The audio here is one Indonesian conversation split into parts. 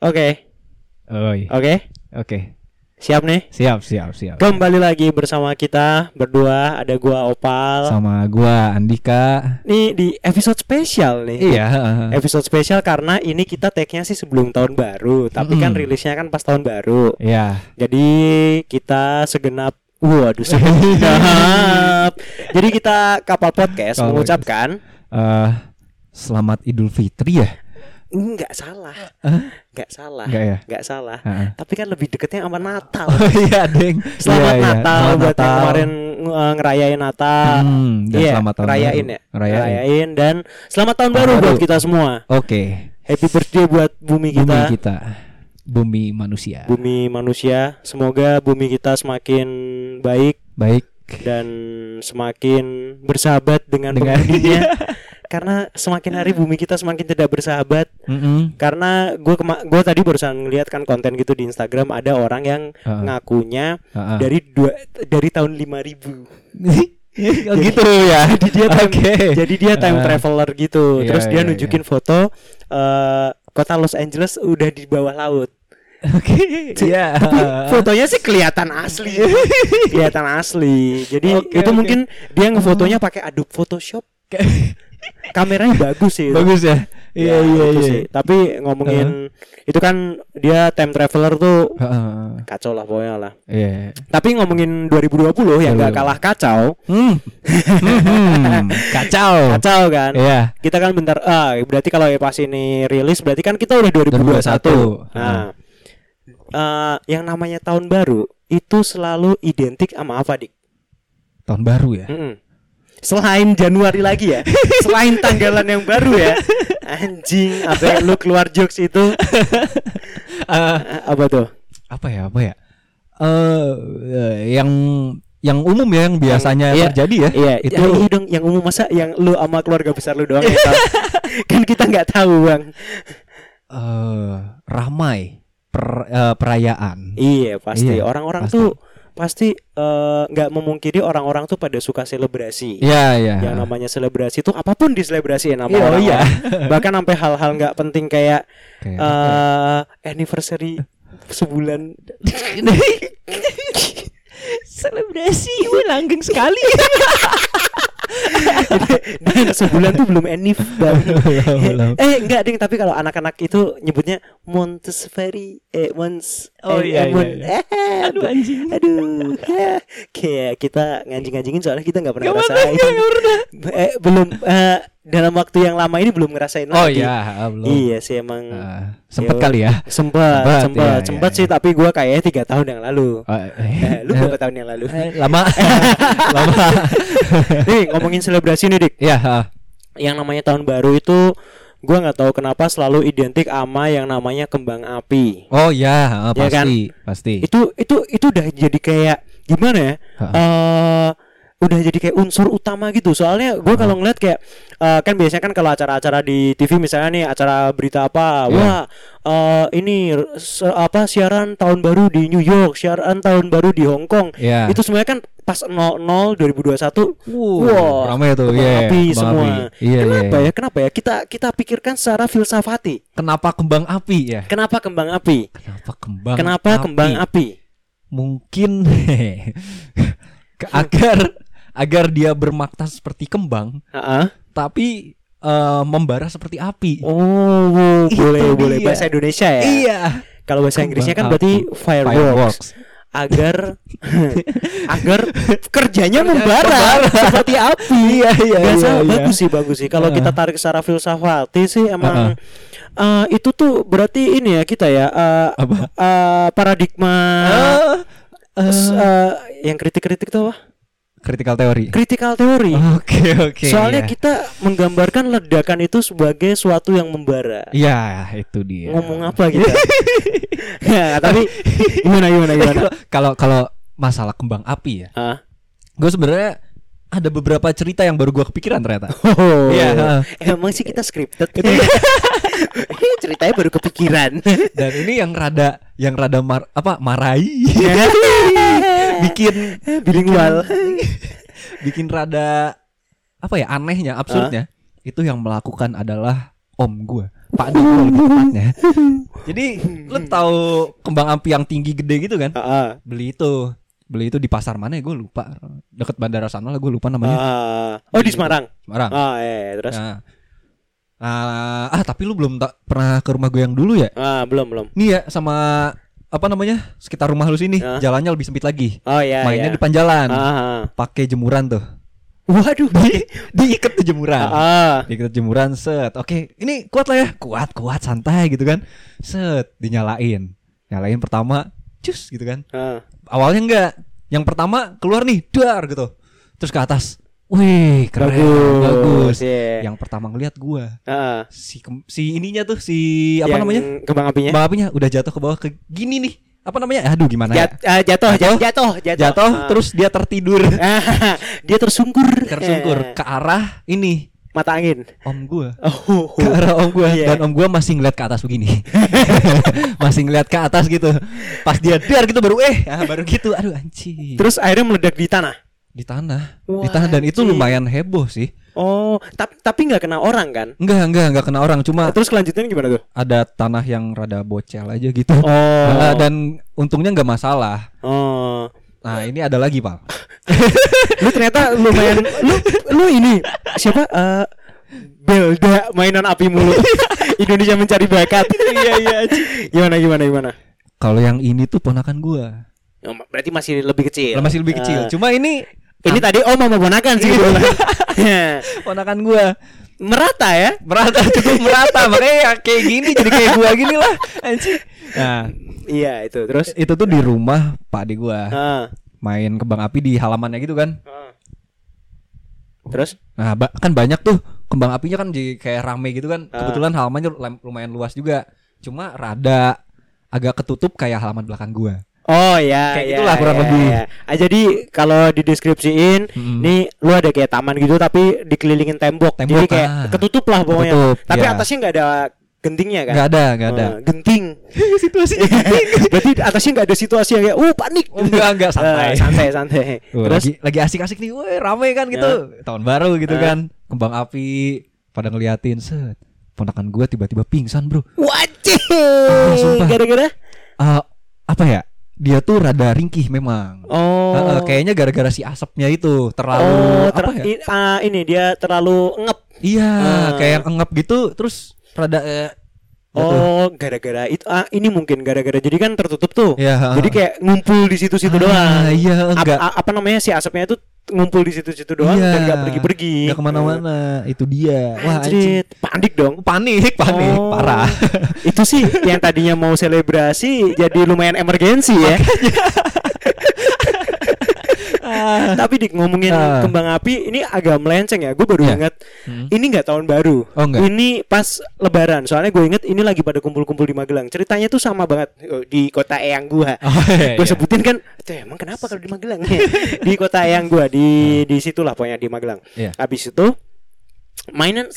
Oke, Oi. oke. Oke. Siap nih? Siap, siap, siap. Kembali lagi bersama kita berdua, ada gua Opal. Sama gua Andika. Nih di episode spesial nih. Iya. Episode spesial karena ini kita tag-nya sih sebelum tahun baru, tapi kan Mm-mm. rilisnya kan pas tahun baru. Iya. Jadi kita segenap Waduh segenap Jadi kita Kapal Podcast Kapal mengucapkan Eh, selamat Idul Fitri ya? Enggak salah Enggak salah Enggak ya? Enggak salah Heeh. Tapi kan lebih deketnya sama Natal Oh iya, Deng. Selamat Iya, iya. Natal Selamat buat Natal. kemarin uh, ngerayain Natal. Hmm, dan Iya, selamat tahun rayain baru. ya. Rayain. dan selamat tahun baru baru. buat kita semua. Oke. Happy birthday buat bumi kita. Bumi kita. Bumi manusia. Bumi manusia. Semoga bumi kita semakin baik Baik. dan semakin bersahabat dengan, Dengan- penghuninya. Karena semakin hari bumi kita semakin tidak bersahabat. Mm-mm. Karena gue kema gue tadi barusan ngeliat kan konten gitu di Instagram ada orang yang Heeh. ngakunya Heeh. dari dua dari tahun 5000 oh gitu ya. jadi dia time, Oke. jadi dia time Ah. traveler gitu Iya, terus dia iya, nunjukin foto eh, kota Los Angeles udah di bawah laut Oke. Iya. fotonya sih kelihatan asli kelihatan asli jadi Oke, itu oke. mungkin dia ngefotonya pakai Adobe Photoshop kameranya bagus sih. Bagus ya. Ya, Iya iya iya. sih. tapi ngomongin itu kan dia time traveler tuh Heeh. kacau lah pokoknya lah Iya. tapi ngomongin 2020 yang gak 2020. kalah kacau Hmm. Hmm. Kacau. kacau kan Iya. kita kan bentar ah berarti kalau pas ini rilis berarti kan kita udah 2021. 2021. Nah, eh, yang namanya tahun baru itu selalu identik sama apa, Dik? Tahun baru ya. Mm-mm. Selain Januari lagi ya. Selain tanggalan yang baru ya. Anjing, apa yang lu keluar jokes itu? Eh, apa tuh? apa ya? Apa ya? Eh, yang yang umum ya yang biasanya iya, terjadi ya. Iya, itu itu iya dong yang umum masa yang lu sama keluarga besar lu doang yang tahu. kan kita nggak tahu, Bang. eh ramai per- eh, perayaan. Iya, pasti Iya, orang-orang pasti. tuh pasti eh, nggak memungkiri orang-orang tuh pada suka selebrasi. Iya iya. yang namanya selebrasi itu apa pun diselebrasiin sama Iya, oh orang iya. bahkan sampai hal-hal nggak penting kayak Kayak eh anniversary sebulan selebrasi langgeng sekali. dan sebulan tuh belum enif Belum. eh enggak ding tapi kalau anak-anak itu nyebutnya Montessori eh Mons Oh, eh, iya, eh, Mon- iya, eh, Aduh anjing. aduh ya. kayak kita nganjing-nganjingin soalnya kita nggak pernah ngerasain eh, belum eh, dalam waktu yang lama ini belum ngerasain Oh lagi iya, belum. iya sih emang Ah, sempet Yo. kali ya. Sempat, Sempat, sempat, iya, sempat iya, sih. iya. Tapi gua kayaknya tiga tahun yang lalu. Oh, Eh, lu berapa tahun yang lalu? Eh, lama lama nih ngomongin selebrasi nih dik. ya ah. Yang namanya tahun baru itu gua nggak tahu kenapa selalu identik sama yang namanya kembang api. oh ya ah, Ya kan? pasti pasti Itu itu itu udah jadi kayak gimana ya? Ha. Eh udah jadi kayak unsur utama gitu. Soalnya gua kalau ngeliat kayak eh, kan biasanya kan kalau acara-acara di TV misalnya nih acara berita apa, Ya. wah eh, ini se- apa siaran tahun baru di New York, siaran tahun baru di Hong Kong. ya itu semuanya kan pas 00 2021 Wow, wah ramai tuh, kembang iya, api semua api. Iya, kenapa iya. ya kenapa ya kita kita pikirkan secara filsafati kenapa kembang api ya kenapa kembang api kenapa kembang kenapa api? kembang api mungkin agar agar dia bermakna seperti kembang Heeh. tapi eh, membara seperti api oh Itu boleh boleh dia. bahasa Indonesia ya iya kalau bahasa Inggrisnya kan berarti api. fireworks, agar agar kerjanya membara seperti api Iya, iya, biasa iya, iya. bagus sih bagus sih kalau Heeh. kita tarik secara filsafati sih emang Heeh. eh, itu tuh berarti ini ya kita ya eh, Apa? eh, paradigma s- eh, eh, yang kritik-kritik tuh apa? Critical theory Critical theory. oke oke Soalnya iya. kita menggambarkan ledakan itu sebagai suatu yang membara. Iya, itu dia. Ngomong apa gitu? ya, tapi gimana gimana gimana? Kalau- kalau masalah kembang api ya, Ah. gue sebenarnya ada beberapa cerita yang baru gue kepikiran ternyata. Oh. Iya. Emang sih kita scripted. Ini ceritanya baru kepikiran. Dan ini yang rada yang rada mar, apa marai, bikin bilingual. bikin rada apa ya anehnya, absurdnya. Itu yang melakukan adalah om gue. Pak gua lebih tepatnya. Jadi lu tahu kembang api yang tinggi gede gitu kan? Heeh. Beli itu. Beli itu di pasar mana ya gue lupa. Deket bandara sana lah gue lupa namanya. Ah. oh di Semarang. Semarang. Ah, iya, iya, terus. Nah. Ah, ah, tapi lu belum tak pernah ke rumah gue yang dulu ya? Ah, belum belum. Nih ya sama apa namanya? Sekitar rumah lu sini, Ah. jalannya lebih sempit lagi. Oh iya. Mainnya iya. di panjalan. Ah, ah. Pakai jemuran tuh. Waduh. Di, diikat tuh jemuran. Ah. Diikat jemuran set. Oke, ini kuat lah ya. Kuat, kuat, santai gitu kan. Set, dinyalain. Nyalain pertama, cus gitu kan. ah. Awalnya enggak. Yang pertama keluar nih, dar gitu. Terus ke atas. Wih, keren, Bagus. bagus. Iya. Yang pertama ngeliat gua, Ah. si si ininya tuh si apa Yang namanya? Kembang apinya. Kembang apinya udah jatuh ke bawah ke gini nih. Apa namanya? Aduh, gimana ya? Jat- ah, jatuh, Jatuh. jatuh, jatuh, jatuh. Jatuh, Ah. terus dia tertidur. Dia tersungkur. Tersungkur Eh, ke arah ini mata angin. om gua. Oh. ke arah om gua Iya. dan om gua masih ngeliat ke atas begini masih ngeliat ke atas gitu pas dia dar gitu baru eh ah, baru gitu aduh anjing Terus akhirnya meledak di tanah. Di tanah di Wah, tanah dan itu lumayan heboh sih Oh, tapi tapi nggak kena orang kan? enggak enggak enggak kena orang cuma Terus kelanjutannya gimana tuh? ada tanah yang rada bocel aja gitu Oh. Nah, dan untungnya nggak masalah Oh. nah ini ada lagi pak Lu ternyata lumayan lu lu ini siapa? Eh Belda mainan api mulu. Indonesia mencari bakat. Iya iya. Gimana gimana gimana? kalau yang ini tuh ponakan gua Oh, berarti masih lebih kecil. masih lebih kecil Eh, cuma ini ini tadi Om sama ponakan sih kebetulan. ponakan gua Merata ya? merata cukup merata makanya ya kayak gini jadi kayak gua gini lah anjing nah Iya itu. Terus itu tuh di rumah pak di gua Ah. main kembang api di halamannya gitu kan Ah. Terus? nah ba- kan banyak tuh kembang apinya kan di kayak rame gitu kan Ah. kebetulan halamannya lum- lumayan luas juga cuma rada agak ketutup kayak halaman belakang gua Oh ya, Kayak ya, gitulah kurang ya, lebih. ya. Ah, jadi kalau dideskripsiin, Mm-mm. nih lu ada kayak taman gitu tapi dikelilingin tembok. Tembok, jadi kayak ah. ketutup lah pokoknya. Ketutup, tapi ya. atasnya nggak ada gentingnya kan? nggak ada nggak ada Eh, genting. situasi Berarti atasnya nggak ada situasi yang kayak, uh panik. Oh, enggak, enggak, santai. Eh, santai, santai. Wah, Terus, lagi lagi asik-asik nih woi rame kan gitu tahun baru gitu Ah. kan kembang api pada ngeliatin set ponakan gua tiba-tiba pingsan bro wajib. sumpah. Gara-gara? Ah, apa ya dia tuh rada ringkih memang Oh. Heeh, kayaknya gara-gara si asapnya itu terlalu oh, ter- apa ya? i- ah, ini dia terlalu ngep. Iya, Ah. kayak engap gitu terus rada jatuh. Oh, gara-gara itu ah ini mungkin gara-gara jadi kan tertutup tuh. Ha, Jadi kayak ngumpul di situ-situ Ah, doang. iya, enggak. a- apa namanya si asapnya itu ngumpul di situ-situ doang Iya, dan gak pergi-pergi. Nggak ke mana-mana, itu dia. Wah, Anjrit, panik dong. panik, panik, Oh. parah. itu sih yang tadinya mau selebrasi jadi lumayan emergensi ya. Tapi di ngomongin Ah. kembang api ini agak melenceng ya. Gue baru Iya. ingat Hmm. ini nggak tahun baru. Oh? Ini pas Lebaran. Soalnya gue inget ini lagi pada kumpul-kumpul di Magelang. Ceritanya tuh sama banget oh, di kota eyang gua. Oh, iya, gue iya. sebutin kan, "Tuh, emang kenapa kalau di Magelang? di kota eyang gua di di situlah pokoknya di Magelang. Iya. Habis itu mainan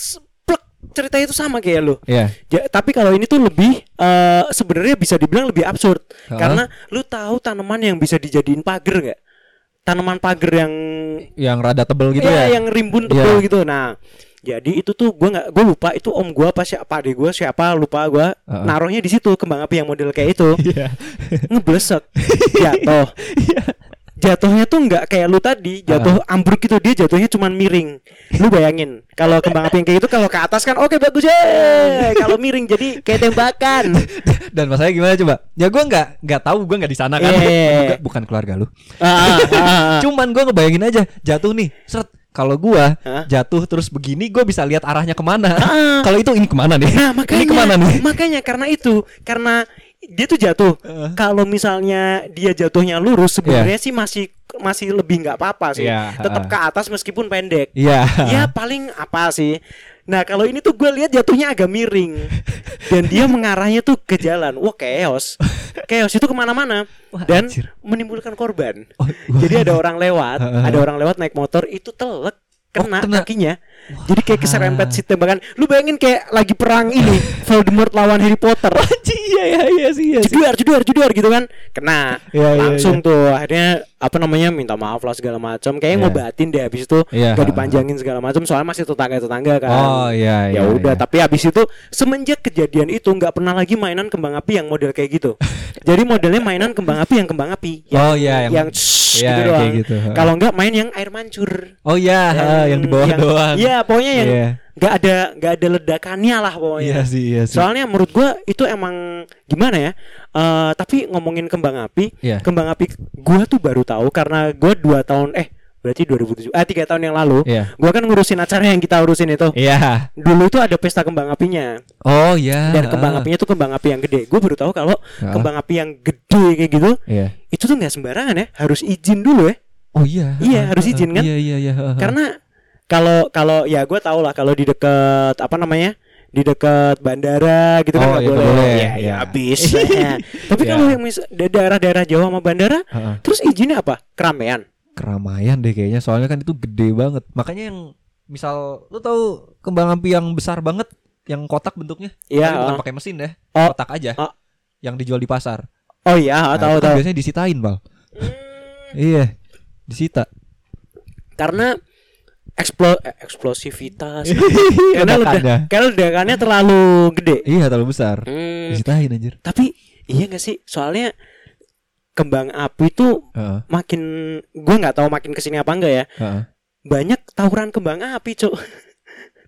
ceritanya itu sama kayak lu. Iya. Ja- tapi kalau ini tuh lebih eh, sebenarnya bisa dibilang lebih absurd Hah? karena lu tahu tanaman yang bisa dijadiin pagar nggak? Tanaman pagar yang Yang rada tebel gitu ya, ya. yang rimbun tebel Iya. gitu. Nah, jadi itu tuh gua nggak gue lupa itu om gua apa siapa adek gua siapa lupa gua Heeh. naruhnya di situ kembang api yang model kayak itu Iya. ngeblesek jatuh jatuhnya tuh nggak kayak lu tadi jatuh ambruk gitu dia jatuhnya cuman miring lu bayangin kalau kembang api yang kayak itu kalau ke atas kan oke bagus ya kalau miring jadi kayak tembakan Dan masalahnya gimana coba? Ya gua nggak nggak tahu, gua nggak di sana kan. Iya. Bukan- keluarga lu. Ah, ah, ah. Cuman gua ngebayangin aja jatuh nih, seret. Kalau gua Hah? jatuh terus begini, gua bisa lihat arahnya ke mana. Ah. Kalau itu ini ke mana nih? Nah makanya ini ke mana nih? Makanya karena itu karena dia tuh jatuh. Heeh. Kalau misalnya dia jatuhnya lurus sebenarnya sih masih masih lebih nggak apa-apa sih. Iya, Tetap ke atas meskipun pendek. Iya. ya paling apa sih? Nah kalau ini tuh gue lihat jatuhnya agak miring dan dia mengarahnya tuh ke jalan. Wah chaos, chaos itu ke mana-mana dan anjir. menimbulkan korban. Oh, Jadi ada orang lewat, Heeh. ada orang lewat naik motor itu telek kena, Oh, kena. kakinya. Jadi kayak keserempet si tembakan. Lu bayangin kayak lagi perang ini Voldemort lawan Harry Potter. Iya iya iya sih iya sih. Jedar jedar jedar gitu kan. Kena. Iya, iya, Langsung tuh akhirnya apa namanya minta maaf lah segala macam kayaknya Iya. ngobatin deh habis itu Iya. gak dipanjangin segala macam soalnya masih tetangga tetangga kan Oh iya iya. ya udah iya. tapi habis itu semenjak kejadian itu nggak pernah lagi mainan kembang api yang model kayak gitu jadi modelnya mainan kembang api yang kembang api yang, Oh iya yang, yang iya, gitu doang gitu. kalau nggak main yang air mancur Oh iya, ah, yang di bawah yang- doang. iya pokoknya yang Iya. nggak ada nggak ada ledakannya lah pokoknya Iya sih, iya sih. Soalnya menurut gua itu emang gimana ya? Eh tapi ngomongin kembang api, Iya. kembang api gua tuh baru tahu karena gua dua tahun eh berarti 2007 ah tiga tahun yang lalu Iya. gua kan ngurusin acara yang kita urusin itu Iya. dulu itu ada pesta kembang apinya Oh iya. dan kembang ah. apinya tuh kembang api yang gede gue baru tahu kalau Ah. kembang api yang gede kayak gitu Iya. itu tuh nggak sembarangan ya harus izin dulu ya Oh iya. Iya, ah, harus izin kan? Iya iya iya. karena kalau kalau ya gue tau lah kalau di deket apa namanya di dekat bandara gitu kan Oh, nggak iya, boleh. boleh, ya, ya habis Ya. tapi Iya. kalau yang mis- da- daerah-daerah Jawa sama bandara Ah, ah. terus izinnya apa keramaian keramaian deh kayaknya soalnya kan itu gede banget. Makanya yang misal lu tahu kembang api yang besar banget yang kotak bentuknya? Bukan oh. pakai mesin deh. Oh. Kotak aja. Oh. Yang dijual di pasar. oh iya Nah, tahu kan tahu biasanya disitain, Bal. Hmm, Iya. Disita. karena eksplo eh, eksplosivitas karena ledak karena ledakannya terlalu gede Iya, terlalu besar. Hmm, Disitain anjir. tapi iya gak sih soalnya kembang api tuh Heeh. makin gue nggak tahu makin ke sini apa enggak ya Heeh. banyak tawuran kembang api cuk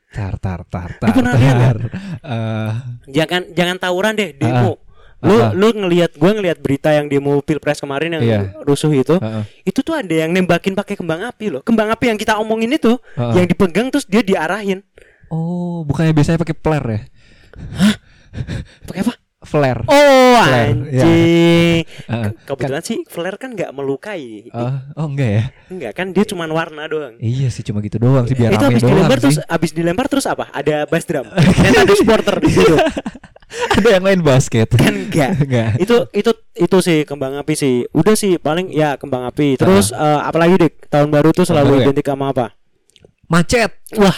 Tar tar tar tar. lihat tar. Eh, jangan jangan tawuran deh demo Ah, lu lu ngelihat gue ngelihat berita yang demo pilpres kemarin yang Iya. rusuh itu heeh. itu tuh ada yang nembakin pakai kembang api loh kembang api yang kita omongin itu Heeh. yang dipegang terus dia diarahin Oh, bukannya biasanya pakai flare ya? pakai apa Flare. oh Flare, anjing Heeh. Ke- kebetulan sih flare kan nggak melukai Oh, oh enggak ya? enggak kan dia cuma warna doang Iya sih cuma gitu doang sih biar itu doang dilempar sih. terus habis dilempar terus apa ada bass drum dan ada supporter gitu ada yang main basket. kan enggak Enggak. itu itu itu sih kembang api sih udah sih paling ya kembang api terus eh, apalagi dik tahun baru tuh selalu baru ya? identik sama apa Macet. wah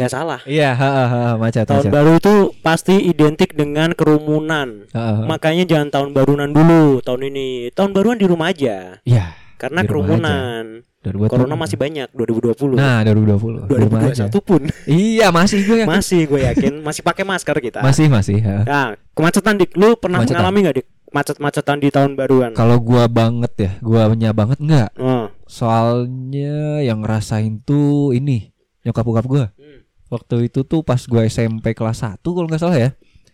nggak salah Iya, heeh, heeh, macet, tahun macet. baru itu pasti identik dengan kerumunan Heeh. makanya jangan tahun barunan dulu tahun ini tahun baruan di rumah aja Iya. karena kerumunan 2020. corona masih banyak 2020 Nah, 2020. Di rumah aja. 2021 pun Iya, masih gue masih gue yakin masih pakai masker kita masih masih. heeh. nah kemacetan dik lu pernah Kemacetan. mengalami nggak dik macet-macetan di tahun baruan Kalau gua banget ya, guanya banget enggak. oh. Soalnya yang ngerasain tuh ini nyokap bokap gua. Hmm. Waktu itu tuh pas gua SMP kelas 1 kalau nggak salah ya.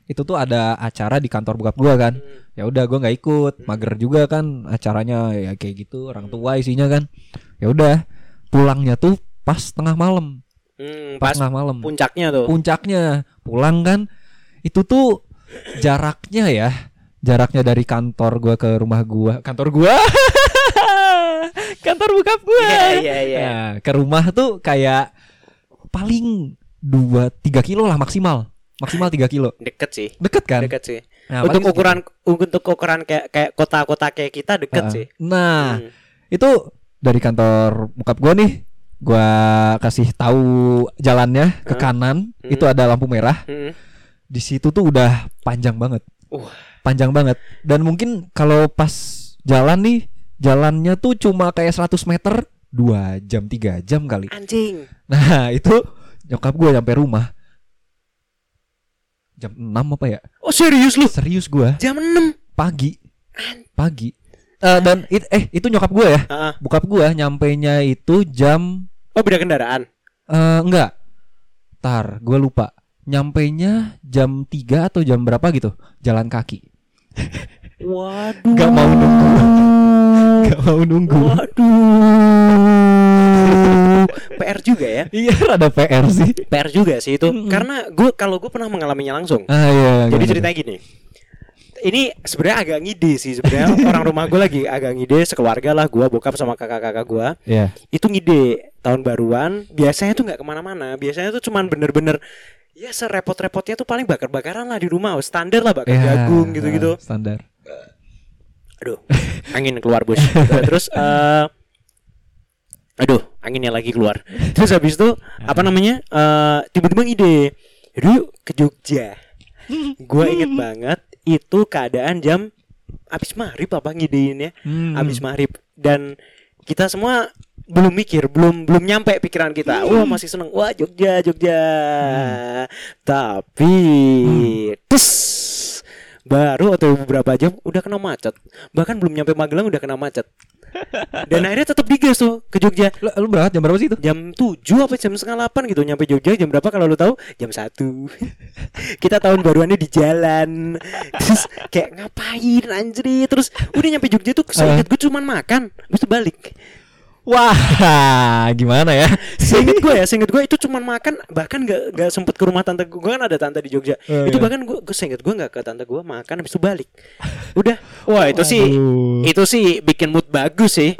Itu tuh ada acara di kantor bokap gua kan. Ya udah gua nggak ikut, mager juga kan acaranya ya kayak gitu, orang tua isinya kan. Ya udah, pulangnya tuh pas tengah malam. Hmm, pas Pas, tengah malam. puncaknya tuh Puncaknya pulang kan itu tuh jaraknya ya. Jaraknya dari kantor gua ke rumah gua, kantor gua. kantor bokap gua. Iya, iya, iya. Nah, ke rumah tuh kayak paling 2 3 kilo lah maksimal. Maksimal 3 kilo. deket sih Deket kan? deket sih Nah, untuk ukuran untuk ukuran kayak kayak kota-kota kayak kita deket segitu. sih Nah, Hmm. itu dari kantor bokap gua nih. Gua kasih tahu jalannya ke Hah? kanan, Hmm. itu ada lampu merah. Hmm. Di situ tuh udah panjang banget. Wah. Panjang banget. Dan mungkin kalau pas jalan nih, jalannya tuh cuma kayak 100 meter, 2 jam, 3 jam kali. anjing Nah, itu nyokap gua nyampe rumah jam 6 apa ya? oh serius lu Serius gua jam 6 pagi. Pagi. Eh, dan it- eh itu nyokap gua ya. Heeh. Bokap gua nyampainya itu jam oh beda kendaraan eh enggak. Tar, gua lupa. Nyampainya jam 3 atau jam berapa gitu? Jalan kaki. waduh Gak mau nunggu. Gak mau nunggu. waduh PR juga ya Iya, rada PR sih. PR juga sih itu Mm-mm. karena gue kalau gue pernah mengalaminya langsung Ah iya. Jadi gimana ceritanya gini. Ini sebenarnya agak ngide sih sebenarnya orang rumah gue lagi agak ngide sekeluarga lah gue bokap sama kakak-kakak gue? Iya. itu ngide tahun baruan biasanya tuh nggak ke mana-mana biasanya tuh cuman bener-bener ya serepot-repotnya tuh paling bakar-bakaran lah di rumah standar lah bakar Iya, jagung gitu-gitu Standar. aduh angin keluar bos terus eh aduh anginnya lagi keluar. Terus habis itu apa namanya eh tiba-tiba ngide Yaudah yuk ke Jogja. Gue inget banget itu keadaan jam abis maghrib apa ngideinnya Hmm. abis maghrib. Dan kita semua belum mikir belum belum nyampe pikiran kita. Wah masih seneng. Wah Jogja Jogja. Tapi tes baru atau beberapa jam udah kena macet. Bahkan belum nyampe Magelang udah kena macet dan akhirnya tetap digas tuh ke Jogja. Lu, lu berangkat jam berapa sih itu? jam 7 apa jam setengah 8 gitu nyampe Jogja jam berapa kalau lu tahu? Jam 1 kita tahun baruannya di jalan. Terus kayak ngapain anjir terus udah nyampe Jogja tuh seingat gue cuman makan habis itu balik Wah, gimana ya? seinget gue ya seinget gue itu cuman makan bahkan gak, gak sempet ke rumah tante gue kan ada tante di Jogja Oh, itu iya. bahkan gue, gue seinget gue gak ke tante gue makan habis itu balik udah wah itu sih Waduh. itu sih bikin mood bagus sih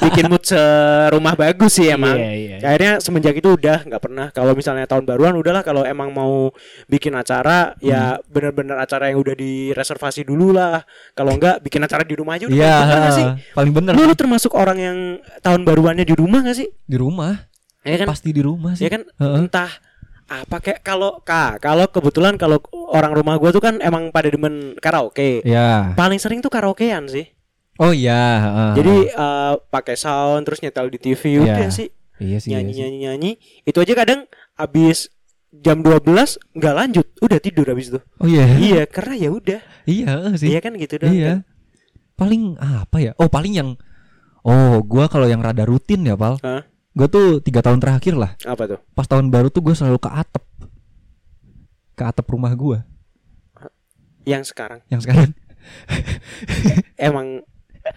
bikin mood serumah bagus sih emang Iya, iya. akhirnya semenjak itu udah nggak pernah kalau misalnya tahun baruan udahlah kalau emang mau bikin acara ya Hmm. bener-bener acara yang udah direservasi dulu lah kalau enggak bikin acara di rumah aja udah Iya, paling bener nggak sih paling bener lu, lu termasuk orang yang tahun baruannya di rumah gak sih di rumah. ya kan Pasti di rumah sih. ya kan Heeh. entah apa kayak kalau kak kalau kebetulan kalau orang rumah gua tuh kan emang pada demen karaoke Ya. paling sering tuh karaokean sih Oh iya. heeh. jadi eh, pakai sound terus nyetel di TV udah Iya. sih iya sih. nyanyi iya sih. nyanyi nyanyi itu aja kadang habis jam 12 nggak lanjut udah tidur habis itu Oh iya. iya karena ya udah Iya sih. iya kan gitu doang Iya. kan? Paling apa ya? Oh paling yang Oh gua kalau yang rada rutin ya pal. Hah? Gua tuh tiga tahun terakhir lah. Apa tuh? Pas tahun baru tuh gue selalu ke atap Ke atap rumah gua. Yang sekarang? Yang sekarang. Emang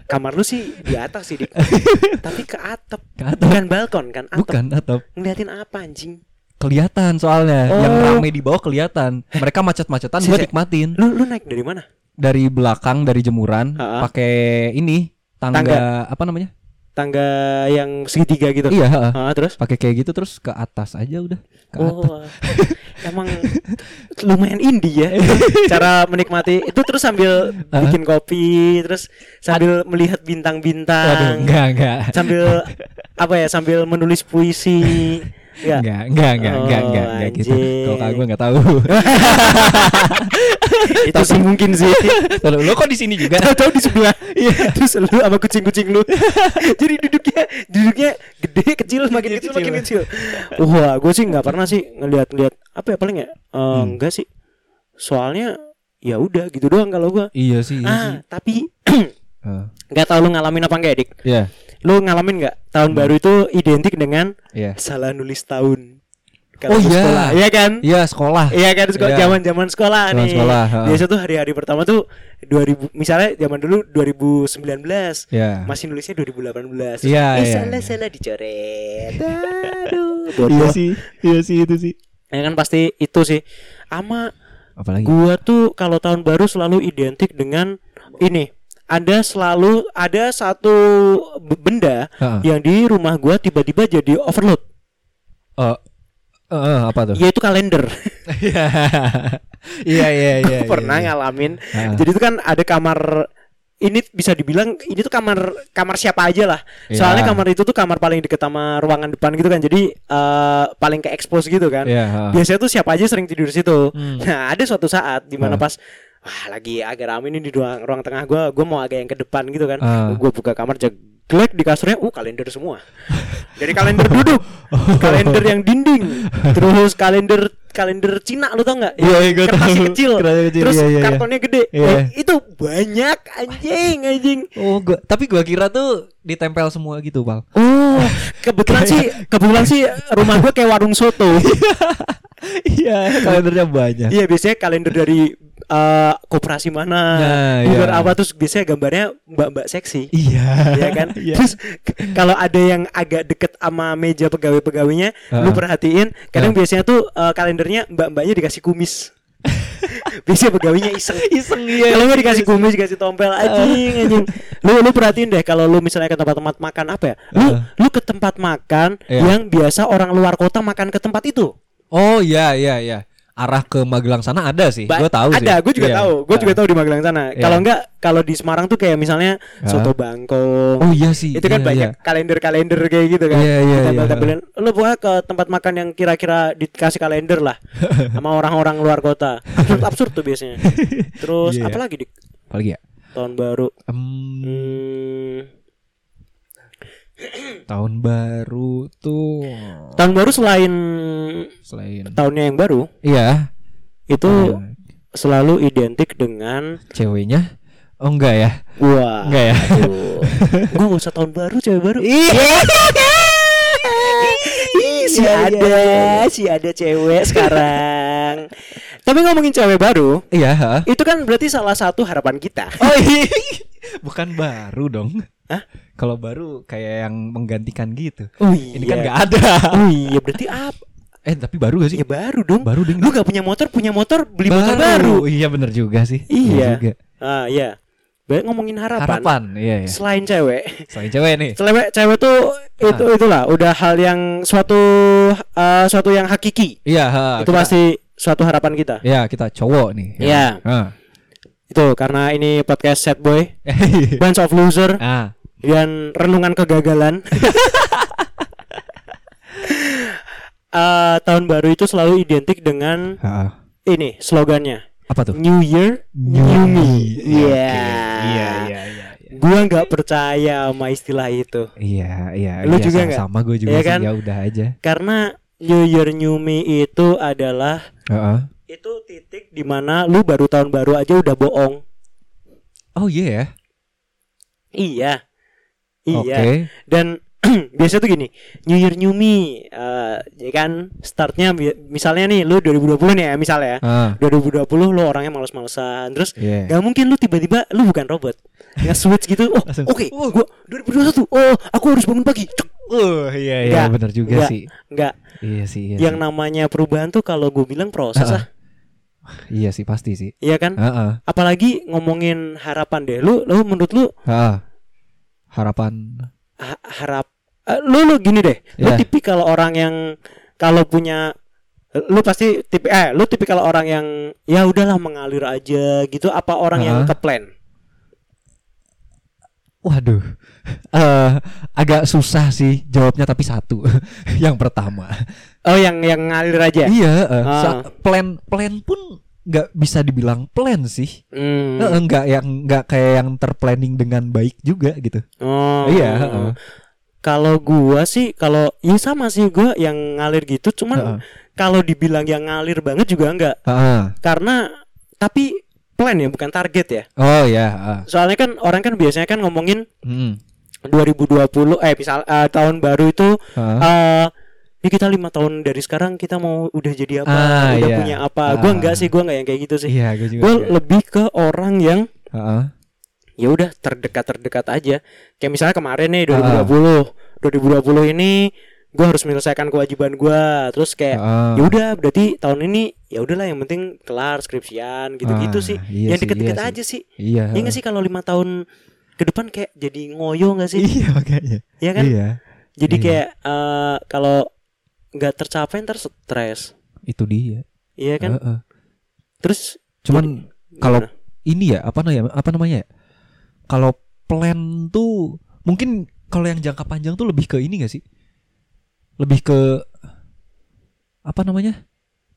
kamar lu sih di atas sih Dik. tapi ke atap Ke atap bukan balkon kan? Atap Bukan atap ngeliatin apa anjing? Kelihatan soalnya. Yang Oh. rame di bawah kelihatan. Mereka macet-macetan gue Sisa- nikmatin. Lu lu naik dari mana? Dari belakang Dari jemuran pakai ini tangga, Tangga. Apa namanya? Tangga yang segitiga gitu? Iya. Ah, terus? Pakai kayak gitu terus ke atas aja udah ke atas. Oh, emang lumayan indie ya. Cara menikmati itu terus sambil bikin kopi, terus sambil melihat bintang-bintang, enggak enggak. Sambil apa ya sambil menulis puisi, enggak enggak enggak enggak Oh, enggak enggak gitu. Anjing. kalau kagak gue enggak tahu itu sih mungkin sih. Tahu, lo kok di sini juga Tahu di sebelah, terus lu sama kucing-kucing lu, jadi duduknya duduknya gede kecil makin Kecil, kecil, kecil. makin kecil. Wah, gue sih nggak pernah sih ngeliat-ngeliat apa ya paling ya, Eh, Hmm. enggak sih. Soalnya ya udah gitu doang kalau gua. iya sih iya sih Ah, tapi Eh, nggak tahu lu ngalamin apa enggak, Dik? Iya Lu ngalamin nggak tahun baru itu identik dengan iya salah nulis tahun? Oh, di iya. sekolah, iya kan? iya sekolah Iya kan sekolah Iya. zaman-zaman sekolah Zaman nih. sekolah. Biasa tuh hari-hari pertama tuh 2000 misalnya zaman dulu 2019 Iya. masih nulisnya 2018. Iya, eh, iya. salah salah dicoret. Aduh, iya sih iya sih itu sih Ya kan pasti itu sih. Ama apalagi gua tuh kalau tahun baru selalu identik dengan ini. Ada selalu ada satu benda Heeh. yang di rumah gua tiba-tiba jadi overload, Eh, eh, eh, apa tuh yaitu kalender. iya iya iya iya Gua pernah iya. ngalamin. Ah. Jadi itu kan ada kamar ini bisa dibilang ini tuh kamar kamar siapa aja lah. Soalnya Iya. kamar itu tuh kamar paling deket sama ruangan depan gitu kan. Jadi eh, paling ke expose gitu kan. Iya, ha. Biasanya tuh siapa aja sering tidur di situ. Hmm. Nah, ada suatu saat di mana Ah. pas wah lagi agak rame nih di ruang, ruang tengah gua, gua mau agak yang ke depan gitu kan. Ah. Gua buka kamar jeglek di kasurnya, uh kalender semua. Dari kalender duduk, kalender yang dinding, terus kalender kalender Cina lu tau nggak? Iya, Yang iya, gua kertasnya tahu. kecil, kecil, terus iya, iya, iya. kartonnya gede. Iya. Eh, itu banyak anjing anjing. Oh, gua, tapi gua kira tuh ditempel semua gitu, Bang. Oh, kebetulan sih kebetulan sih rumah gua kayak warung soto. Iya, kalendernya banyak. Iya biasanya kalender dari eh, koperasi mana, Nah, bukan iya. apa terus biasanya gambarnya mbak-mbak seksi. Iya. Iya kan? Iya. Terus kalau ada yang agak deket sama meja pegawai-pegawainya, Heeh. lu perhatiin kadang Heeh. biasanya tuh eh, kalendernya mbak-mbaknya dikasih kumis. Biasanya pegawainya iseng. Iseng iya. Kalau nggak dikasih kumis, dikasih tompel anjing anjing. Lu lu perhatiin deh kalau lu misalnya ke tempat-tempat makan apa ya? Lu Heeh. lu ke tempat makan Iya. yang biasa orang luar kota makan ke tempat itu. Oh iya iya iya. Arah ke Magelang sana ada sih. Gue tahu sih. Ada, gue juga Iya. tahu. Gue juga Ah. tahu di Magelang sana. Iya. Kalau enggak kalau di Semarang tuh kayak misalnya Ah. soto bangkong. Oh iya sih. itu kan iya, banyak iya. kalender-kalender kayak gitu kan. Iya, iya, Ditempel-tempelin. Lu pokoknya ke tempat makan yang kira-kira dikasih kalender lah sama orang-orang luar kota. Absurd absurd tuh biasanya. Terus Iya, iya. apa lagi dik? Apalagi ya? tahun baru. Em, Hmm, tahun baru tuh. Tahun baru selain selain tahunnya yang baru iya. itu eh, selalu identik dengan ceweknya? Oh enggak ya? Wah. enggak ya? Gue gak usah tahun baru cewek baru. iya. Ih, si Iya, ada, si ada cewek sekarang. Tapi ngomongin cewek baru, iya ha? itu kan berarti salah satu harapan kita. oh iya bukan baru dong Hah? kalau baru kayak yang menggantikan gitu Oh iya. ini kan nggak ada Oh iya, berarti apa? eh tapi baru gak sih Ya baru dong. baru ding Lu gak punya motor, punya motor, beli motor baru. iya bener juga sih Iya. juga. Ah, iya. Baik ngomongin harapan. harapan iya iya Selain cewek, selain cewek nih cewek cewek tuh itu itulah udah hal yang suatu eh, suatu yang hakiki. iya ha, itu kita- pasti suatu harapan kita. Iya kita cowok nih. Iya. Ah. Itu karena ini podcast set boy, bunch of loser ah. dan renungan kegagalan. Eh, tahun baru itu selalu identik dengan Ah. ini slogannya Apa tuh? New Year New Me. Iya. Iya iya iya. Gua nggak percaya sama istilah itu Iya iya. Lu iya, juga sama, nggak? sama gue juga Iya sih. kan? Ya udah aja. karena New Year New Me itu adalah Heeh. itu titik di mana lu baru tahun baru aja udah bohong. Oh iya ya. Iya. Iya. Oke. Dan biasa tuh gini, New Year New Me, eh, ya kan startnya misalnya nih lu 2020 nih ya misalnya ya. Ah. 2020 lu orangnya males-malesan Terus Iya. gak mungkin lu tiba-tiba lu bukan robot Nge-switch gitu Oh oke "Oh." gua 2021 Oh aku harus bangun pagi Cek. Uh, iya iya bener juga nggak, sih. Enggak Iya sih. Iya Yang sih. namanya perubahan tuh kalau gue bilang proses Ah, lah Iya sih pasti sih. Iya kan Heeh. Apalagi ngomongin harapan deh Lu, lu menurut lu Ah. Harapan. ha- harap eh, Lu lu gini deh Lu Iya. tipikal orang yang Kalau punya lu pasti tipe eh lu tipikal orang yang ya udahlah mengalir aja gitu apa orang yang Ah. ke plan Waduh, eh agak susah sih jawabnya tapi satu. yang pertama, oh yang yang ngalir aja iya, Ah. sa- plan plan pun nggak bisa dibilang plan sih. Hmm. Eh, nggak yang nggak kayak yang terplanning dengan baik juga gitu. Oh. Iya, heeh. Kalau gua sih kalau ya sama sih gua yang ngalir gitu cuman Heeh. kalau dibilang yang ngalir banget juga enggak. Ah. Karena tapi plan ya bukan target ya. Oh ya, ah. Soalnya kan orang kan biasanya kan ngomongin Hmm. 2020 eh misal eh, tahun baru itu Ah. eh ini kita lima tahun dari sekarang kita mau udah jadi apa, Ah, udah iya. punya apa. Gua Ah. enggak sih, gua enggak yang kayak gitu sih. Iya, gue juga. Gua juga. lebih ke orang yang Ah. Ya udah terdekat-terdekat aja. Kayak misalnya kemarin nih Ah. 2020. 2020 ini gua harus menyelesaikan kewajiban gua. Terus kayak Ah. ya udah berarti tahun ini ya udahlah yang penting kelar skripsian gitu-gitu Ah, sih. iya yang sih, deket-deket iya sih. aja sih. Iya. Iya nggak sih kalau lima tahun ke depan kayak jadi ngoyo nggak sih? Iya makanya. Iya kan? Iya. Jadi iya. kayak eh, kalau nggak tercapai ntar stres. Itu dia. Iya kan? Heeh. Terus Cuman kalau ini ya apa namanya apa namanya ya? Kalau plan tuh mungkin kalau yang jangka panjang tuh lebih ke ini gak sih? Lebih ke apa namanya?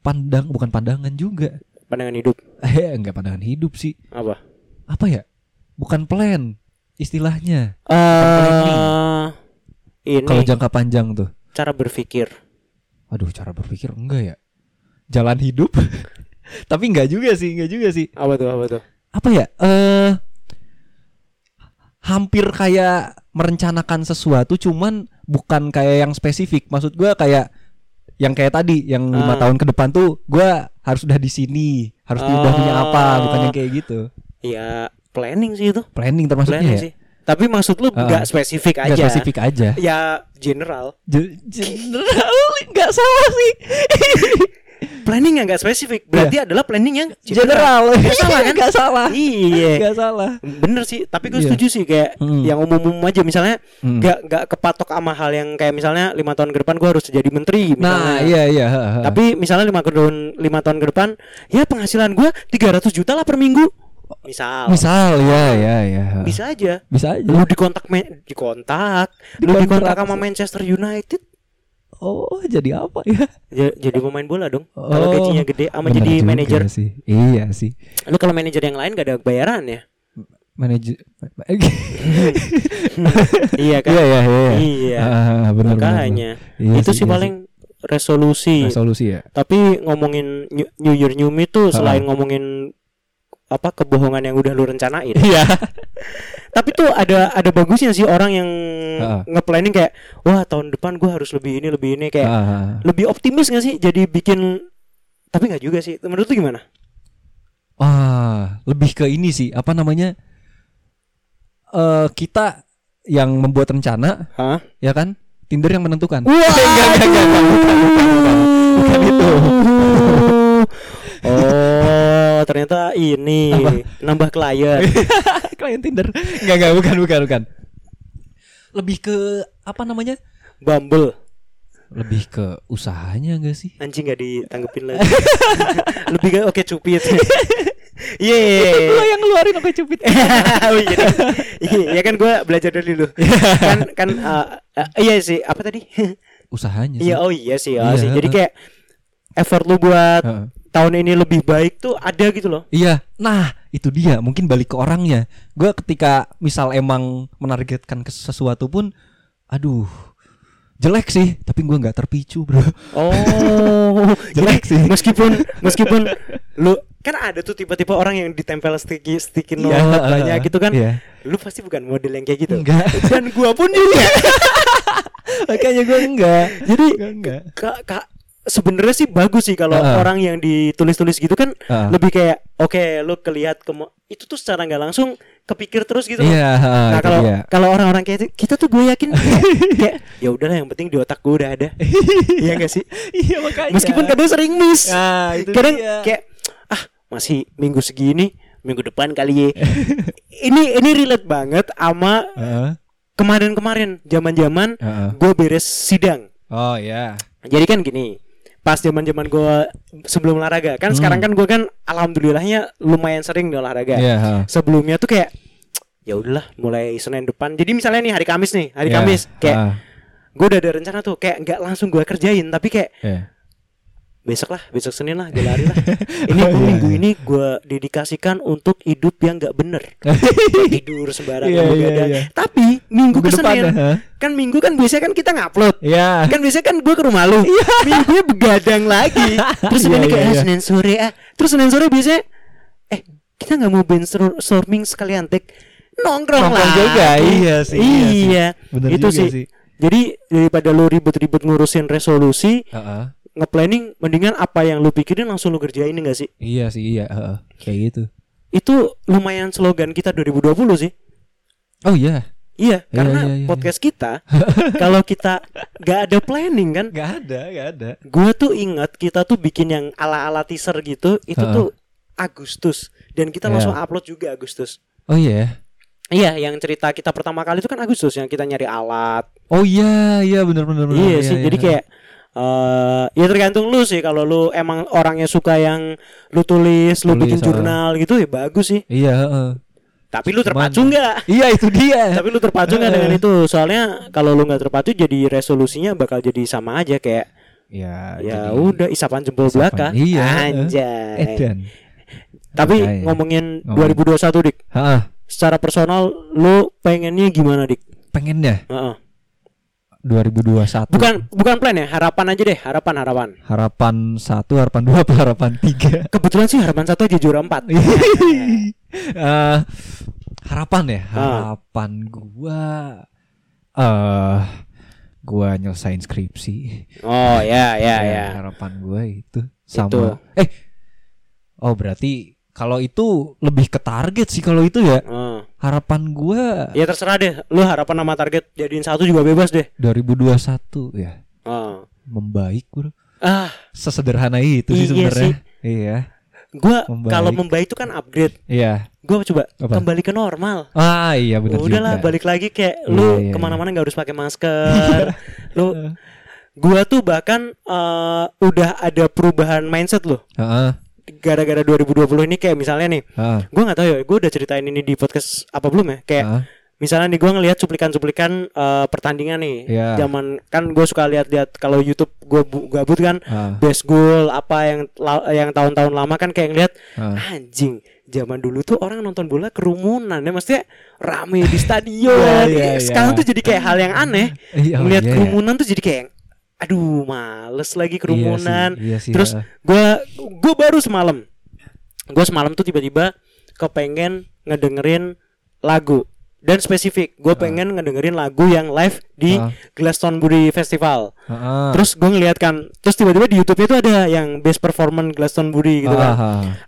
Pandang bukan pandangan juga. pandangan hidup Eh enggak pandangan hidup sih. apa? Apa ya? Bukan plan istilahnya. Eh ini Kalau jangka panjang tuh. cara berpikir. Aduh, cara berpikir enggak ya? Jalan hidup. Tapi enggak juga sih, enggak juga sih. Apa tuh? Apa tuh? apa ya eh hampir kayak merencanakan sesuatu cuman bukan kayak yang spesifik maksud gua kayak yang kayak tadi yang lima Ah. tahun ke depan tuh gua harus udah di sini harus udah punya apa Oh. bukan yang kayak gitu Ya planning sih itu. planning termasuknya Planning ya sih. Tapi maksud lu Ah. nggak spesifik Nggak aja. spesifik aja Ya general. Je- general nggak salah sih Planning yang nggak spesifik berarti adalah planning yang general Nggak salah kan? nggak salah Iya. nggak salah Bener sih, tapi gue Iya. setuju sih kayak Hmm. yang umum-umum aja misalnya Hmm. nggak nggak kepatok sama hal yang kayak misalnya lima tahun ke depan gue harus jadi menteri misalnya. nah iya iya ha, ha. Tapi misalnya lima tahun lima tahun ke depan ya penghasilan gue 300 juta lah per minggu. Misal. misal ya ya ya. Bisa aja. bisa aja Lu dikontak me- dikontak, lu Dikontrak. dikontak sama Manchester United oh jadi apa ya Ja- jadi pemain bola dong. Kalau Oh, gajinya gede sama Bener jadi manajer. sih. Iya sih. Lu kalau manajer yang lain gak ada bayaran ya? manajer iya kan Iya iya iya. Iya. Ah, benar benar. makanya Iya itu sih, sih iya paling resolusi resolusi ya. tapi ngomongin New Year New Me tuh Ha-ha. selain ngomongin apa kebohongan yang udah lu rencanain Iya. tapi tuh ada ada bagusnya sih orang yang Ha-ha. nge-planning kayak wah tahun depan gua harus lebih ini lebih ini kayak Ah, lebih optimis gak sih jadi bikin tapi nggak juga sih menurut lu gimana Wah, lebih ke ini sih, apa namanya? Eh kita yang membuat rencana, Hah? ya kan? Tinder yang menentukan. Wah, enggak, enggak, enggak, enggak, bukan, bukan, bukan. Bukan itu. Oh, ternyata ini Apa? nambah klien. Klien Tinder. Enggak, enggak, bukan, bukan, bukan. Lebih ke apa namanya? Bumble. Lebih ke usahanya enggak sih? Anjing gak ditanggepin lagi. Lebih ke oke cupid. Iya. Lo yang ngeluarin oke cupid. oh iya. Iya, ya kan gue belajar dari dulu. kan kan uh, uh, iya sih, apa tadi? Usahanya sih. Iya, oh iya sih, oh Iya, sih. Jadi kayak effort lu buat Heeh. Tahun ini lebih baik tuh ada gitu loh. Iya, nah itu dia. Mungkin balik ke orangnya. Gue ketika misal emang menargetkan ke sesuatu pun, aduh, jelek sih. Tapi gue nggak terpicu, bro. Oh, Jelek jadi sih. Meskipun meskipun lu kan ada tuh tipe-tipe orang yang ditempel sticky sticky note Iya, banyak gitu kan. Iya. Lu pasti bukan model yang kayak gitu. Enggak. Dan gua pun juga. Makanya gue enggak. Jadi enggak. kak kak sebenarnya sih bagus sih kalau Heeh. orang yang ditulis-tulis gitu kan Heeh. lebih kayak oke lu kelihat kemo itu tuh secara nggak langsung kepikir terus gitu loh. Iya, Nah kalau dia. kalau orang-orang kayak kita tuh gue yakin kayak, kayak ya udahlah yang penting di otak gue udah ada. Iya gak sih? Iya makanya. Meskipun kadang sering miss. Nah, itu kadang dia. kayak ah masih minggu segini minggu depan kali ya. ini ini relate banget sama Heeh. kemarin-kemarin zaman-zaman Heeh. gue beres sidang. Oh ya. Jadi kan gini, pas zaman-zaman gue sebelum olahraga kan Hmm. sekarang kan gue kan alhamdulillahnya lumayan sering di olahraga. Heeh. Sebelumnya tuh kayak ya udahlah mulai Senin depan. Jadi misalnya nih hari Kamis nih, hari Iya, Kamis kayak heeh. gue udah ada rencana tuh kayak nggak langsung gue kerjain tapi kayak Iya. Besok lah besok Senin lah gue lari lah ini Oh, iya, minggu iya. ini gue dedikasikan untuk hidup yang nggak bener tidur sembarangan Iya, iya, begadang. iya. tapi minggu ke Minggu depan, Senin ha? kan minggu kan biasanya kan kita ngupload Iya. kan biasanya kan gue ke rumah lu minggunya begadang lagi terus Iya, Senin iya, kayak ah, iya. Senin sore ah terus Senin sore biasanya eh kita nggak mau brainstorming sekalian tek nongkrong, Nongkrong lah juga, iya sih, iya sih. iya Bener itu juga sih. sih. jadi daripada lu ribet-ribet ngurusin resolusi Heeh. Nge-planning mendingan apa yang lu pikirin langsung lu kerjain enggak sih Iya sih, iya, heeh. Kayak gitu. itu lumayan slogan kita 2020 sih Oh iya. iya Iya, karena iya, iya, podcast kita kalau kita nggak ada planning kan Gak ada, gak ada. Gue tuh ingat kita tuh bikin yang ala-ala teaser gitu Itu Heeh. tuh Agustus Dan kita Iya. langsung upload juga Agustus Oh iya. Iya yang cerita kita pertama kali itu kan Agustus Yang kita nyari alat Oh iya, iya benar benar benar. Iya sih jadi kayak eh ya tergantung lu sih kalau lu emang orangnya suka yang lu tulis, lu Tulis, bikin jurnal gitu ya bagus sih. Iya, heeh. Tapi lu terpacu nggak? Iya itu dia. Tapi lu terpacu nggak dengan Heeh. itu? Soalnya kalau lu nggak terpacu jadi resolusinya bakal jadi sama aja kayak ya, ya jadi- udah isapan jempol Isapan, belaka. iya. Anjay. Edan. Tapi Makanya. ngomongin Ngomong. 2021 dik, Heeh. secara personal lu pengennya gimana dik? Pengennya Heeh. 2021. Bukan bukan plan ya, harapan aja deh, harapan harapan. harapan satu, harapan dua, apa harapan tiga. Kebetulan sih harapan satu aja juara empat. Eh, harapan ya, Ah. harapan gua eh gua nyelesain skripsi. oh ya ya ya. Harapan gua itu sama Itu. eh Oh, berarti kalau itu lebih ke target sih kalau itu ya. Heeh. Harapan gua Ya terserah deh, lu harapan sama target jadiin satu juga bebas deh. 2021 ya. Heeh. Membaik, Bro. Ah, Sesederhana itu sih Iya sebenarnya. Iya. gua Membaik. kalau membaik itu kan upgrade. Iya. Gua coba Apa? kembali ke normal. Ah, iya benar juga. Udahlah balik lagi kayak Iya, lu iya, ke mana-mana nggak harus pakai masker. lu gua tuh bahkan eh, udah ada perubahan mindset loh. Heeh. Gara-gara 2020 ini kayak misalnya nih, Heeh. gua nggak tahu ya, gua udah ceritain ini di podcast apa belum ya? Kayak Heeh. misalnya nih gue ngelihat cuplikan-cuplikan eh, pertandingan nih Iya. zaman kan gue suka lihat-lihat kalau YouTube gue gabut kan Ah, best goal apa yang yang tahun-tahun lama kan kayak ngeliat ah. anjing zaman dulu tuh orang nonton bola kerumunan ya maksudnya rame di stadion Iya, iya, sekarang iya. tuh jadi kayak hal yang aneh Iya, ngelihat iya, iya. kerumunan tuh jadi kayak aduh males lagi kerumunan Iya sih, iya sih, terus ah. gue gue baru semalam. Gue semalam tuh tiba-tiba kepengen ngedengerin lagu. Dan spesifik gue pengen ngedengerin lagu yang live di Ah. Glastonbury Festival. Ah. terus gue ngeliat kan terus tiba-tiba di YouTube itu ada yang best performance Glastonbury gitu Ah, kan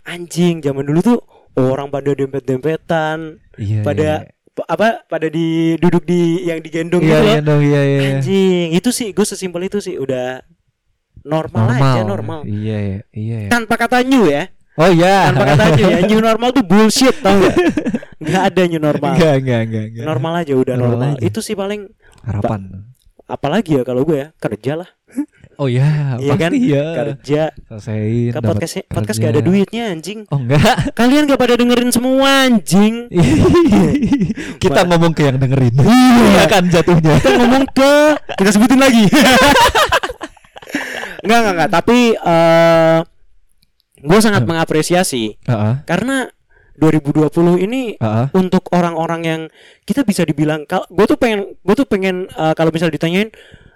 anjing zaman dulu tuh orang pada dempet-dempetan Iya, pada p- apa pada di duduk di yang digendong Iya, gitu loh. dong, iya, iya. anjing itu sih gue sesimpel itu sih. Udah normal, aja normal Iya, iya, iya. iya. tanpa kata new ya Oh iya. tanpa kata new ya new normal tuh bullshit tau gak nggak ada new normal Enggak, enggak, enggak, enggak. normal aja udah Normal normal, aja. itu sih paling Harapan. apalagi ya kalau gue ya kerja lah Oh iya, iya kan ya. kerja Selesaiin. ke podcast podcast kerja. gak ada duitnya anjing Oh enggak. kalian gak pada dengerin semua anjing Kita Ma- ngomong ke yang dengerin. Iya. Iya kan jatuhnya. kita ngomong ke kita sebutin lagi nggak nggak nggak tapi eh gue sangat mengapresiasi Heeh. karena 2020 ini Heeh. untuk orang-orang yang kita bisa dibilang gue tuh pengen gue tuh pengen eh, kalau misal ditanyain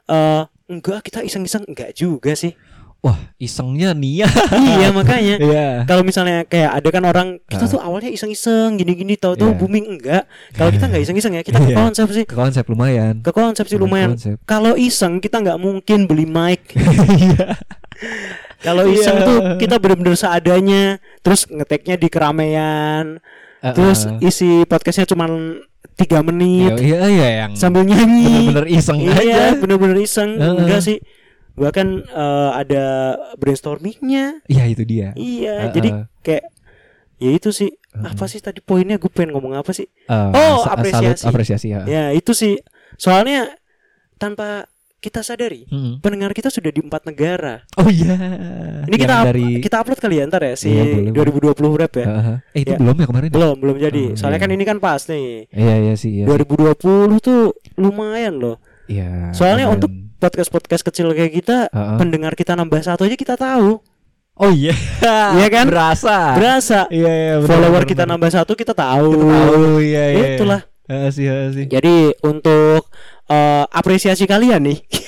eh enggak kita iseng-iseng enggak juga sih Wah, isengnya Nia. iya makanya Iya. kalau misalnya kayak ada kan orang kita tuh awalnya iseng-iseng gini-gini tahu-tahu Iya. booming enggak kalau kita nggak iseng-iseng ya kita ke Iya. konsep sih Ke konsep lumayan. ke konsep sih lumayan kalau iseng kita nggak mungkin beli mic Iya. kalau iseng Iya. tuh kita bener-bener seadanya terus ngeteknya di keramaian terus Heeh. isi podcastnya cuma tiga menit Iya, iya yang sambil nyanyi bener-bener iseng iya aja. bener-bener iseng Heeh. enggak sih bahkan eh, ada brainstormingnya Iya, itu dia. iya Heeh. jadi kayak ya itu sih apa sih tadi poinnya gue pengen ngomong apa sih Eh, Oh, apresiasi. salut, apresiasi ya. ya itu sih soalnya tanpa kita sadari Mm-mm. pendengar kita sudah di empat negara Oh iya. ini kita up- dari kita upload kali ya ntar ya si Iya, boleh, 2020 rap ya Heeh. Eh itu Ya. belum ya kemarin? ya? belum belum jadi Oh, soalnya iya. kan ini kan pas nih Iya iya sih. Iya, 2020 tuh lumayan loh Iya. soalnya lumayan. untuk podcast podcast kecil kayak kita Heeh. pendengar kita nambah satu aja kita tahu Oh iya. Iya kan? Berasa. berasa Iya iya. benar, follower benar, kita benar. nambah satu kita tahu iya iya. itulah Heeh sih heeh sih. jadi untuk eh, apresiasi kalian nih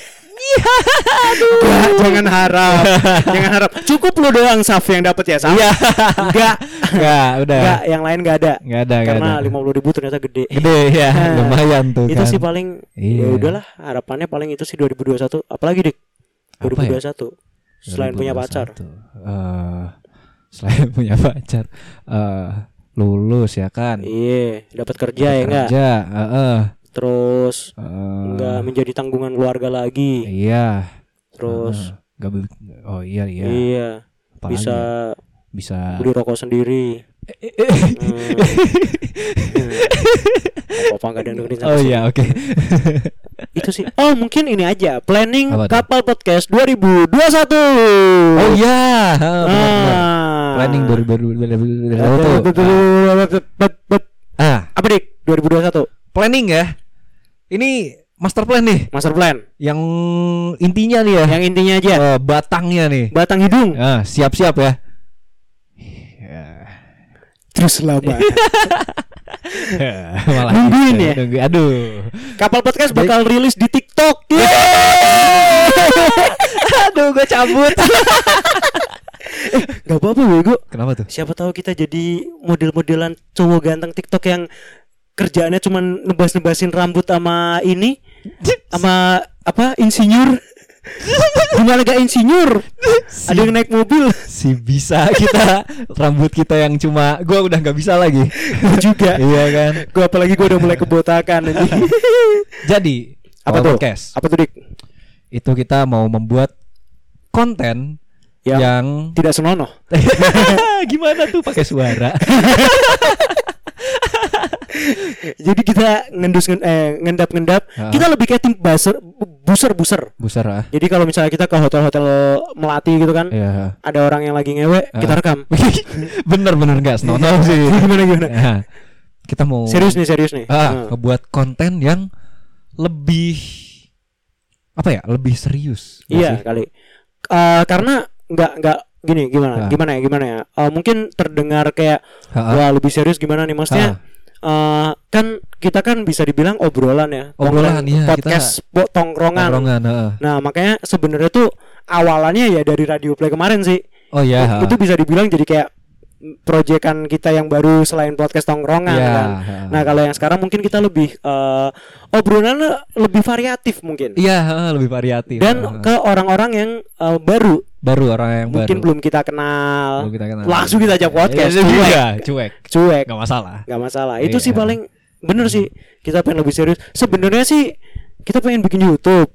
Nggak, jangan harap jangan harap cukup lu doang Saf yang dapat ya Saf Iya. enggak Enggak, udah. enggak yang lain enggak ada Enggak ada, enggak karena ada. lima puluh ribu ternyata gede Gede ya, Nah, lumayan tuh itu kan. sih paling ya Iya. udahlah harapannya paling itu sih 2021 apalagi dik Apa ya? 2021 selain punya pacar 2021. Eh, selain punya pacar eh lulus ya kan. iya dapat kerja ya enggak Kerja, heeh. Terus Eh, enggak menjadi tanggungan keluarga lagi Iya. terus Heeh. Nggak beli- oh iya iya. iya Apalagi bisa bisa beli rokok sendiri Hmm. apa enggak ada dengerin Oh iya, oke. itu sih oh mungkin ini aja planning kapal podcast 2021 Oh iya, ah. Planning 2021. Ah, apa dik 2021 planning ya. Ini master plan nih master plan yang intinya nih ya. yang intinya aja Eh, batangnya nih. batang hidung Ah, siap-siap ya. terus lama Malah Nungguin gitu, ya? nunggu- Aduh. kapal podcast bakal rilis di TikTok Aduh, gue cabut. Gak apa-apa bego Kenapa tuh? Siapa tahu kita jadi model-modelan cowok ganteng TikTok yang kerjaannya cuma nebas-nebasin rambut sama ini sama apa insinyur. Gimana gak insinyur. Ada yang naik mobil. Si bisa kita rambut kita yang cuma gua udah nggak bisa lagi. Gua juga. Iya kan. gue apalagi gue udah mulai kebotakan Jadi apa tuh? podcast. Apa tuh dik? Itu kita mau membuat konten yang, yang tidak senonoh. Gimana tuh pakai suara? Jadi kita ngendus ngen- eh, ngendap-ngendap Ha. kita lebih kayak tim buser buser buser Buser ah. jadi kalau misalnya kita ke hotel-hotel melati gitu kan Iya. ada orang yang lagi ngewe kita Ah. rekam Bener-bener nggak senonoh sih. gimana gimana Ya. kita mau Serius nih, serius nih. ah, Hmm. ngebuat konten yang lebih apa ya? Lebih serius. Iya sih? kali. Eh, karena nggak nggak gini gimana Ah. gimana ya gimana ya. Eh, mungkin terdengar kayak Ha-ha. wah lebih serius gimana nih maksudnya. Eh, kan kita kan bisa dibilang obrolan ya. Obrolan, iya, Podcast bo- tongkrongan. Tongkrongan, heeh. Nah makanya sebenarnya tuh awalannya ya dari radio play kemarin sih. Oh iya. ha. Itu bisa dibilang jadi kayak proyekan kita yang baru selain podcast tongkrongan Iya, kan. Nah kalau yang sekarang mungkin kita lebih eh, obrolannya lebih variatif mungkin. Iya, ha, lebih variatif. Dan Ha. ke orang-orang yang eh, baru baru orang yang mungkin baru. belum kita kenal. Belum kita kenal. Langsung kita ajak podcast. Iya, cuek. iya, cuek. Cuek. Gak masalah. Gak masalah. Itu sih Iya. paling bener sih. Kita pengen lebih serius. Sebenarnya sih kita pengen bikin YouTube.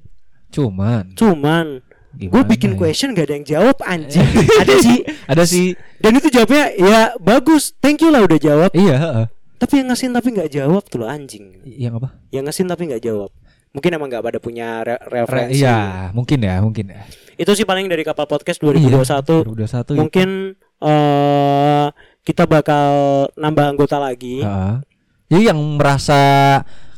Cuman Cuman gue bikin ya? question gak ada yang jawab anjing. ada sih. Ada sih. Dan itu jawabnya ya bagus. Thank you lah udah jawab. Iya. Tapi yang ngesin tapi nggak jawab tuh loh anjing. Yang apa? Yang ngesin tapi nggak jawab. Mungkin emang nggak pada punya re- Re- referensi. Iya, mungkin ya, mungkin ya. Itu sih paling dari kapal podcast Iya, 2021. 2021 Mungkin eh kita bakal nambah anggota lagi. Heeh. Jadi yang merasa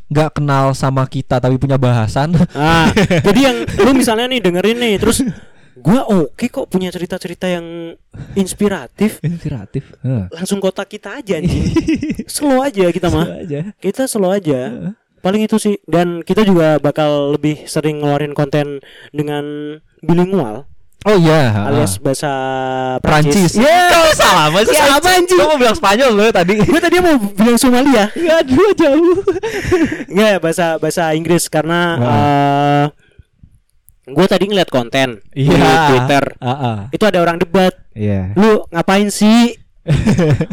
nggak kenal sama kita tapi punya bahasan Nah, jadi yang lu misalnya nih dengerin nih terus gua oke kok punya cerita-cerita yang inspiratif inspiratif. Heeh. langsung kotak kita aja anjing. slow aja kita mah. Itu aja. Kita slow aja. Paling itu sih dan kita juga bakal lebih sering ngeluarin konten dengan bilingual Oh iya, alias bahasa Prancis. Ya, Kau sama sih. Sama, anjing. Kau mau bilang Spanyol lo tadi. gue tadi mau bilang Somalia. Enggak dua jauh. Enggak, bahasa bahasa Inggris karena Nah. gue tadi ngeliat konten di Iya. Twitter. Heeh. Itu ada orang debat. Iya. Lu ngapain sih?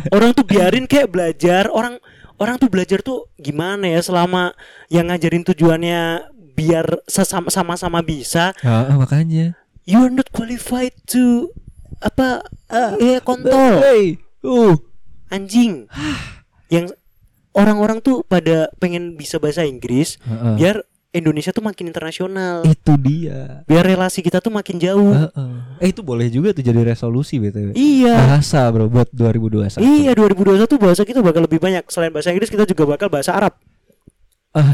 orang tuh biarin kayak belajar. Orang orang tuh belajar tuh gimana ya selama yang ngajarin tujuannya biar sesama sama-sama bisa. Heeh, makanya. You are not qualified to apa eh kontol Hey. Uh. anjing. yang orang-orang tuh pada pengen bisa bahasa Inggris Heeh. biar Indonesia tuh makin internasional. Itu dia. Biar relasi kita tuh makin jauh. Heeh. Eh itu boleh juga tuh jadi resolusi BTW. Iya. Bahasa bro buat 2021. Iya 2021 bahasa kita bakal lebih banyak Selain bahasa Inggris kita juga bakal bahasa Arab Ah.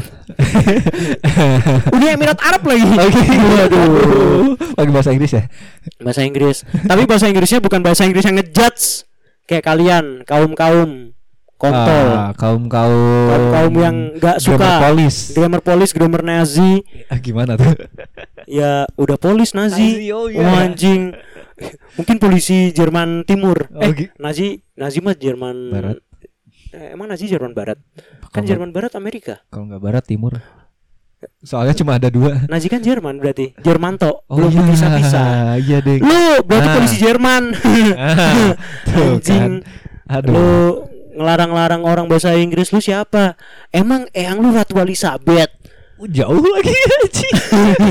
Udah Emirat Arab lagi Oke. Waduh Pakai bahasa Inggris ya? Bahasa Inggris Tapi bahasa Inggrisnya bukan bahasa Inggris yang ngejudge Kayak kalian Kaum-kaum Kontol Ah, kaum kaum Kaum-kaum yang gak suka Grammar polis. Grammar polis Grammar Nazi Ah, gimana tuh? Ya udah polis Nazi, Nazi, oh iya. Anjing Mungkin polisi Jerman Timur Oh, Eh Nazi Nazi mah Jerman Barat. Eh, Emang Nazi Jerman Barat Kan Kalau- Jerman Barat Amerika Kalau nggak barat timur. Soalnya cuma ada dua. Nazi kan Jerman berarti Jermanto Oh belum iya, dipisah-pisah Iya deh. lu berarti Ah. polisi Jerman Ah, tuh anjing kan. Aduh. lu ngelarang-larang orang bahasa Inggris lu siapa emang eyang lu Ratu Elizabeth Oh, jauh lagi anjing.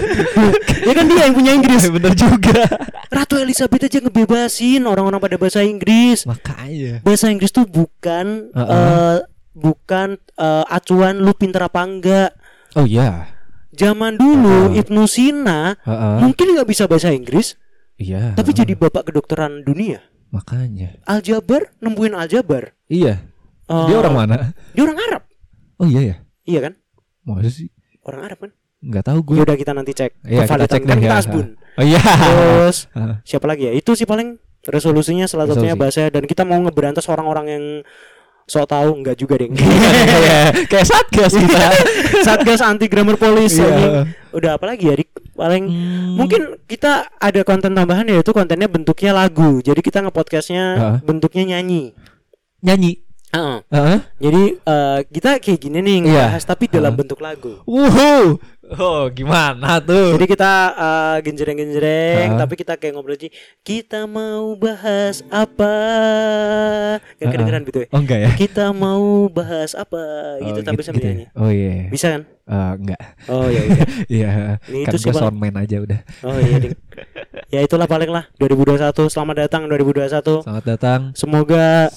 ya kan dia yang punya Inggris Bener juga. Ratu Elizabeth aja ngebebasin orang-orang pada bahasa Inggris Makanya. bahasa Inggris tuh bukan Uh-uh. eh, bukan eh, acuan lu pinter apa enggak Oh iya. zaman dulu Uh-uh. Ibnu Sina Heeh. mungkin nggak bisa bahasa Inggris Iya. tapi jadi bapak kedokteran dunia makanya. aljabar nembuin aljabar Iya. Eh, Dia orang mana? dia orang Arab Oh iya ya. iya kan Masa sih? orang Arab kan Nggak tahu gue. ya udah kita nanti cek Iya, kita cek deh ya. asbun Oh iya. terus siapa lagi ya itu sih paling resolusinya salah satunya Resolusi. bahasa dan kita mau ngeberantas orang-orang yang sok tahu enggak juga deh Kayak kayak satgas kita. satgas anti grammar police Iya. anjing. udah apa lagi ya Dik? paling Hmm. mungkin kita ada konten tambahan yaitu kontennya bentuknya lagu jadi kita ngepodcastnya Heeh. bentuknya nyanyi nyanyi. Heeh. Heeh. jadi eh, kita kayak gini nih Iya. ngebahas tapi dalam Heeh. bentuk lagu Wuhu. Oh, gimana tuh? Jadi kita uh, genjreng-genjreng Hah? tapi kita kayak ngobrol aja. Kita mau bahas apa? Gak kedengeran gitu ya. Oh enggak ya? Kita mau bahas apa gitu Oh, tapi sambil ya? nyanyi. Oh iya. Bisa kan? Eh, enggak. Oh ya udah. Iya. Ini kan itu sih, gue soundman aja udah. Oh iya ding. Ya itulah paling lah 2021. Selamat datang 2021. Selamat datang. Semoga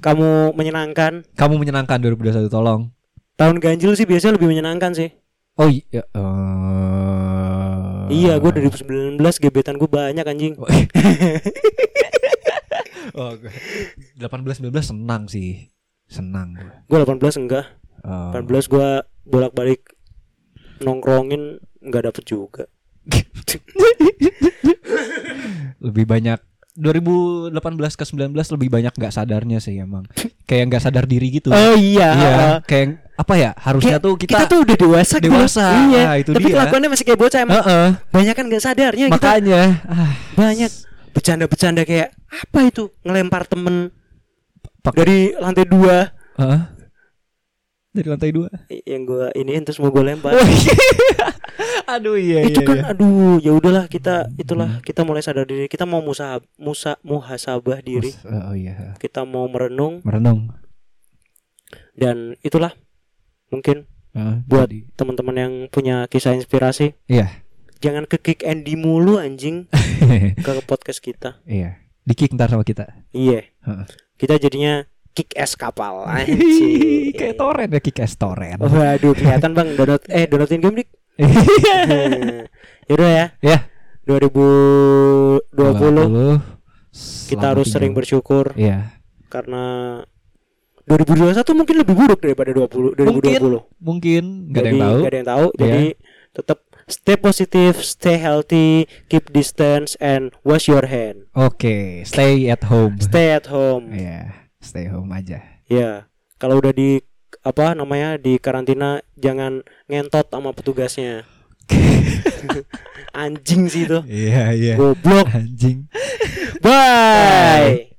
kamu menyenangkan. Kamu menyenangkan 2021 tolong. Tahun ganjil sih biasanya lebih menyenangkan sih. Oh iya. eh. Iya, gue 2019 gebetan gue banyak anjing. Oh, oh, gue- 18 19 senang sih. Senang gue. Gue 18 enggak. Oh. 18 gua bolak-balik nongkrongin nggak dapet juga. lebih banyak 2018 ke 19 lebih banyak nggak sadarnya sih emang kayak nggak sadar diri gitu Oh iya. iya kayak apa ya harusnya Kayak tuh kita, kita, tuh udah dewasa, gua. dewasa. Iya. Ah, itu Tapi dia. kelakuannya masih kayak bocah emang. Heeh. Banyak kan gak sadarnya kita. makanya ah, Banyak bercanda-bercanda kayak apa itu ngelempar temen Pak- dari lantai dua heeh. Dari lantai dua. Yang gua ini terus mau gue lempar. Oh, aduh iya itu iya, kan iya. aduh ya udahlah kita itulah kita mulai sadar diri. Kita mau musa musa muhasabah diri. Mus- oh iya. Kita mau merenung. Merenung. Dan itulah mungkin Heeh, buat teman-teman yang punya kisah inspirasi iya. jangan ke kick Andy mulu anjing ke podcast kita. Iya. Di kick ntar sama kita. Iya. Heeh. kita jadinya kick es kapal anjing. Kayak torrent ya kick ass torrent. Waduh kelihatan bang download eh downloadin game dik? Yaudah ya. Ya 2020 20 kita harus sering bersyukur. Iya. Karena 2021 mungkin lebih buruk daripada 20 2020 mungkin. nggak ada Jadi, yang tahu. nggak ada yang tahu. Iya. jadi tetap stay positive stay healthy keep distance and wash your hand. Oke, stay at home. stay at home. Iya, stay home aja. ya kalau udah di apa namanya di karantina jangan ngentot sama petugasnya anjing sih itu Iya, iya. goblok Anjing. bye